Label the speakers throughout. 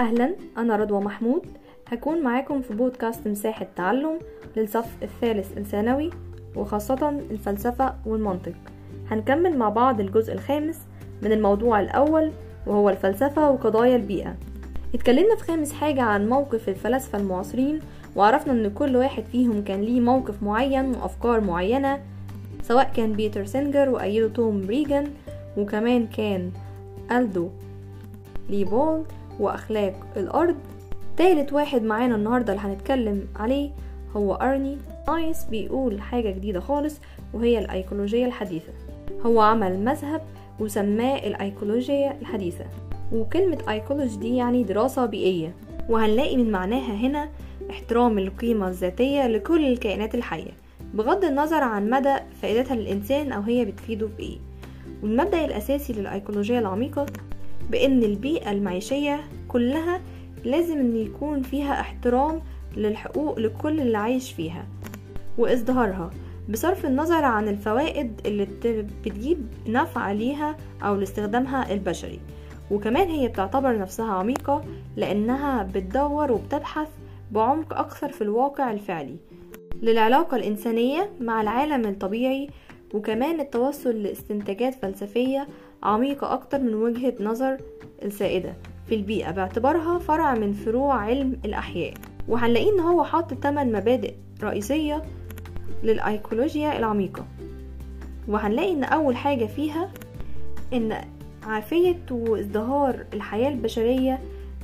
Speaker 1: أهلا أنا رضوى محمود. هكون معاكم في بودكاست مساحة تعلم للصف الثالث الثانوي وخاصة الفلسفة والمنطق. هنكمل مع بعض الجزء الخامس من الموضوع الأول وهو الفلسفة وقضايا البيئة. اتكلمنا في خامس حاجة عن موقف الفلاسفة المعاصرين وعرفنا إن كل واحد فيهم كان ليه موقف معين وأفكار معينة سواء كان بيتر سينجر وأيده توم ريجان وكمان كان ألدو ليوبولد. وأخلاق الأرض. تالت واحد معانا النهاردة اللي هنتكلم عليه هو أرني. نايس بيقول حاجة جديدة خالص وهي الأيكولوجية الحديثة. هو عمل مذهب وسماه الأيكولوجية الحديثة. وكلمة أيكولوجي دي يعني دراسة بيئية. وهنلاقي من معناها هنا احترام القيمة الذاتية لكل الكائنات الحية بغض النظر عن مدى فائدتها للإنسان أو هي بتفيده بإيه والمبدأ الأساسي للأيكولوجية العميقة بأن البيئة المعيشية كلها لازم أن يكون فيها احترام للحقوق لكل اللي عايش فيها وازدهارها بصرف النظر عن الفوائد اللي بتجيب نفع ليها أو لاستخدامها البشري. وكمان هي بتعتبر نفسها عميقة لأنها بتدور وبتبحث بعمق أكثر في الواقع الفعلي للعلاقة الإنسانية مع العالم الطبيعي وكمان التوصل لاستنتاجات فلسفية عميقة أكتر من وجهة نظر السائدة. في البيئة باعتبارها فرع من فروع علم الأحياء. وهنلاقيه إن هو حاط 8 مبادئ رئيسية للأيكولوجيا العميقة. وهنلاقي إن أول حاجة فيها إن عافية وازدهار الحياة البشرية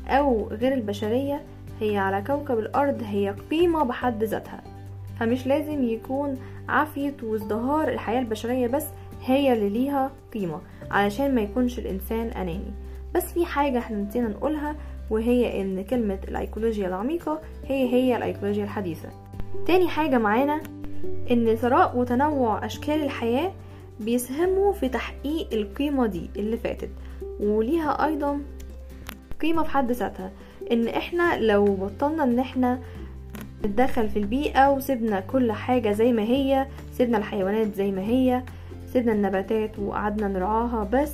Speaker 1: أو غير البشرية هي على كوكب الأرض هي قيمة بحد ذاتها. فمش لازم يكون عافية وازدهار الحياة البشرية بس هي اللي ليها قيمة علشان ما يكونش الإنسان أناني. بس في حاجة إحنا نسينا نقولها وهي إن كلمة الأيكولوجيا العميقة هي هي الأيكولوجيا الحديثة. تاني حاجة معانا إن ثراء وتنوع أشكال الحياة بيسهموا في تحقيق القيمة دي اللي فاتت. وليها أيضا قيمة في حد ذاتها إن إحنا لو بطلنا إن إحنا نتدخل في البيئة وسيبنا كل حاجة زي ما هي سيبنا الحيوانات زي ما هي سيبنا النباتات وقعدنا نرعاها بس.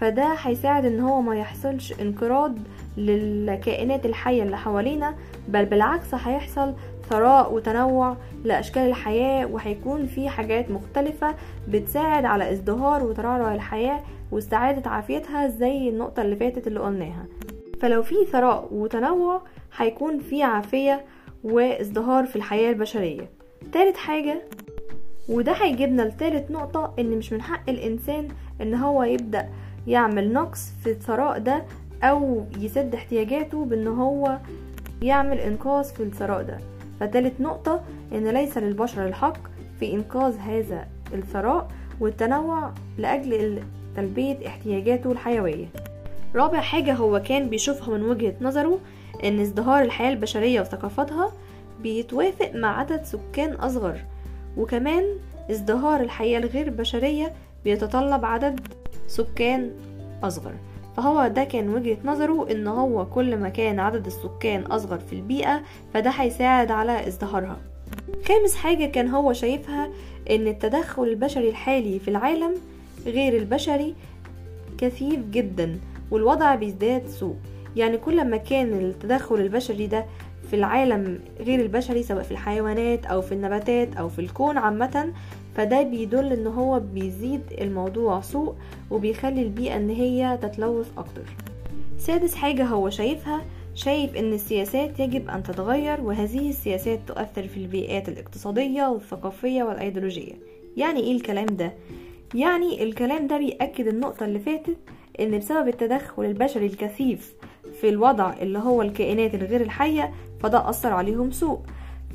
Speaker 1: فده هيساعد إن هو ما يحصلش انقراض للكائنات الحية اللي حوالينا بل بالعكس هيحصل ثراء وتنوع لأشكال الحياة وهيكون في حاجات مختلفة بتساعد على ازدهار وترعرع الحياة واستعادة عافيتها زي النقطة اللي فاتت اللي قلناها. فلو في ثراء وتنوع هيكون في عافية وازدهار في الحياة البشرية. تالت حاجة وده هيجيبنا لتالت نقطة إن مش من حق الإنسان إن هو يبدأ يعمل نقص في الثراء ده أو يسد احتياجاته بإن هو يعمل إنقاذ في الثراء ده. فتالت نقطة إن ليس للبشر الحق في إنقاذ هذا الثراء والتنوع لأجل تلبية احتياجاته الحيوية. رابع حاجة هو كان بيشوفها من وجهة نظره إن ازدهار الحياة البشرية وثقافتها بيتوافق مع عدد سكان أصغر وكمان ازدهار الحياة الغير بشرية بيتطلب عدد سكان أصغر. فهو ده كان وجهة نظره إن هو كل ما كان عدد السكان أصغر في البيئة فده هيساعد على ازدهارها. خامس حاجة كان هو شايفها إن التدخل البشري الحالي في العالم غير البشري كثيف جدا. والوضع بيزداد سوء. يعني كل ما كان التدخل البشري ده في العالم غير البشري سواء في الحيوانات أو في النباتات أو في الكون عامة فده بيدل إن هو بيزيد الموضوع سوء وبيخلي البيئة إن هي تتلوث أكتر. سادس حاجة هو شايفها شايف إن السياسات يجب أن تتغير وهذه السياسات تؤثر في البيئات الاقتصادية والثقافية والأيديولوجية. يعني إيه الكلام ده؟ يعني الكلام ده بيأكد النقطة اللي فاتت إن بسبب التدخل البشري الكثيف في الوضع اللي هو الكائنات الغير الحية فده أثر عليهم سوء.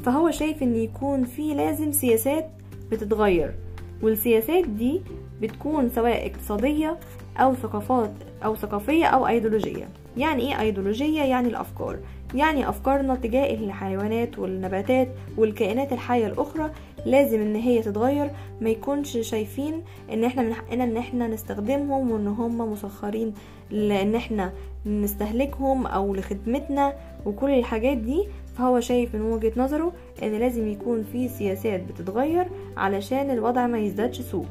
Speaker 1: فهو شايف إن يكون في لازم سياسات بتتغير والسياسات دي بتكون سواء اقتصادية أو ثقافات أو ثقافية أو أيديولوجية. يعني إيه أيديولوجية؟ يعني الأفكار. يعني أفكارنا تجاه الحيوانات والنباتات والكائنات الحية الأخرى لازم إن هي تتغير ما يكونش شايفين إن إحنا من حقنا إن إحنا نستخدمهم وإن هم مسخرين لإن إحنا نستهلكهم أو لخدمتنا وكل الحاجات دي. فهو شايف من وجهة نظره إن لازم يكون في سياسات بتتغير علشان الوضع ما يزدادش سوء.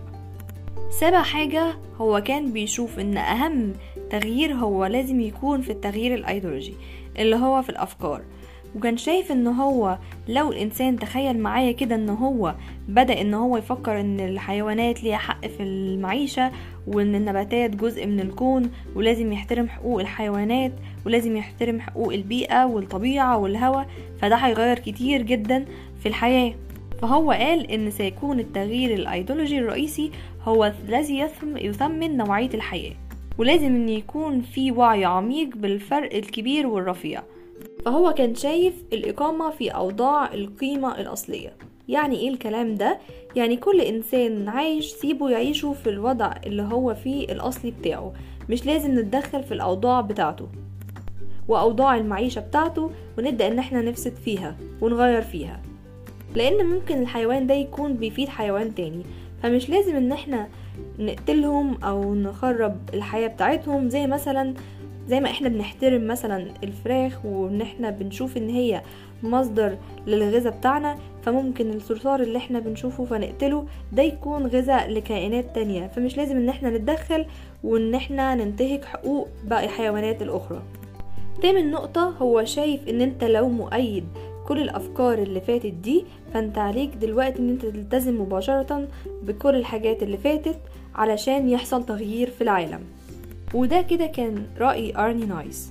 Speaker 1: سابع حاجة هو كان بيشوف إن أهم تغيير هو لازم يكون في التغيير الأيديولوجي اللي هو في الأفكار. وكان شايف إن هو لو الإنسان تخيل معايا كده إن هو بدأ إن هو يفكر إن الحيوانات ليها حق في المعيشة وإن النباتات جزء من الكون ولازم يحترم حقوق الحيوانات ولازم يحترم حقوق البيئة والطبيعة والهواء فده هيغير كتير جدا في الحياة. فهو قال إن سيكون التغيير الأيديولوجي الرئيسي هو الذي يثمن نوعية الحياة. ولازم إن يكون في وعي عميق بالفرق الكبير والرفيع. فهو كان شايف الإقامة في أوضاع القيمة الأصلية. يعني إيه الكلام ده؟ يعني كل إنسان عايش سيبه يعيشه في الوضع اللي هو فيه الأصلي بتاعه. مش لازم نتدخل في الأوضاع بتاعته. وأوضاع المعيشة بتاعته ونبدأ إن إحنا نفسد فيها ونغير فيها. لأن ممكن الحيوان ده يكون بيفيد حيوان تاني. فمش لازم إن إحنا نقتلهم أو نخرب الحياة بتاعتهم. زي مثلا زي ما إحنا بنحترم مثلا الفراخ وإن إحنا بنشوف إن هي مصدر للغذاء بتاعنا فممكن الصرصار اللي إحنا بنشوفه فنقتله ده يكون غذاء لكائنات تانية. فمش لازم إن إحنا نتدخل وإن إحنا ننتهك حقوق باقي الحيوانات الأخرى. تامن نقطة هو شايف إن أنت لو مؤيد كل الأفكار اللي فاتت دي فأنت عليك دلوقتي إن أنت تلتزم مباشرة بكل الحاجات اللي فاتت علشان يحصل تغيير في العالم. وده كده كان رأي أرني نايس.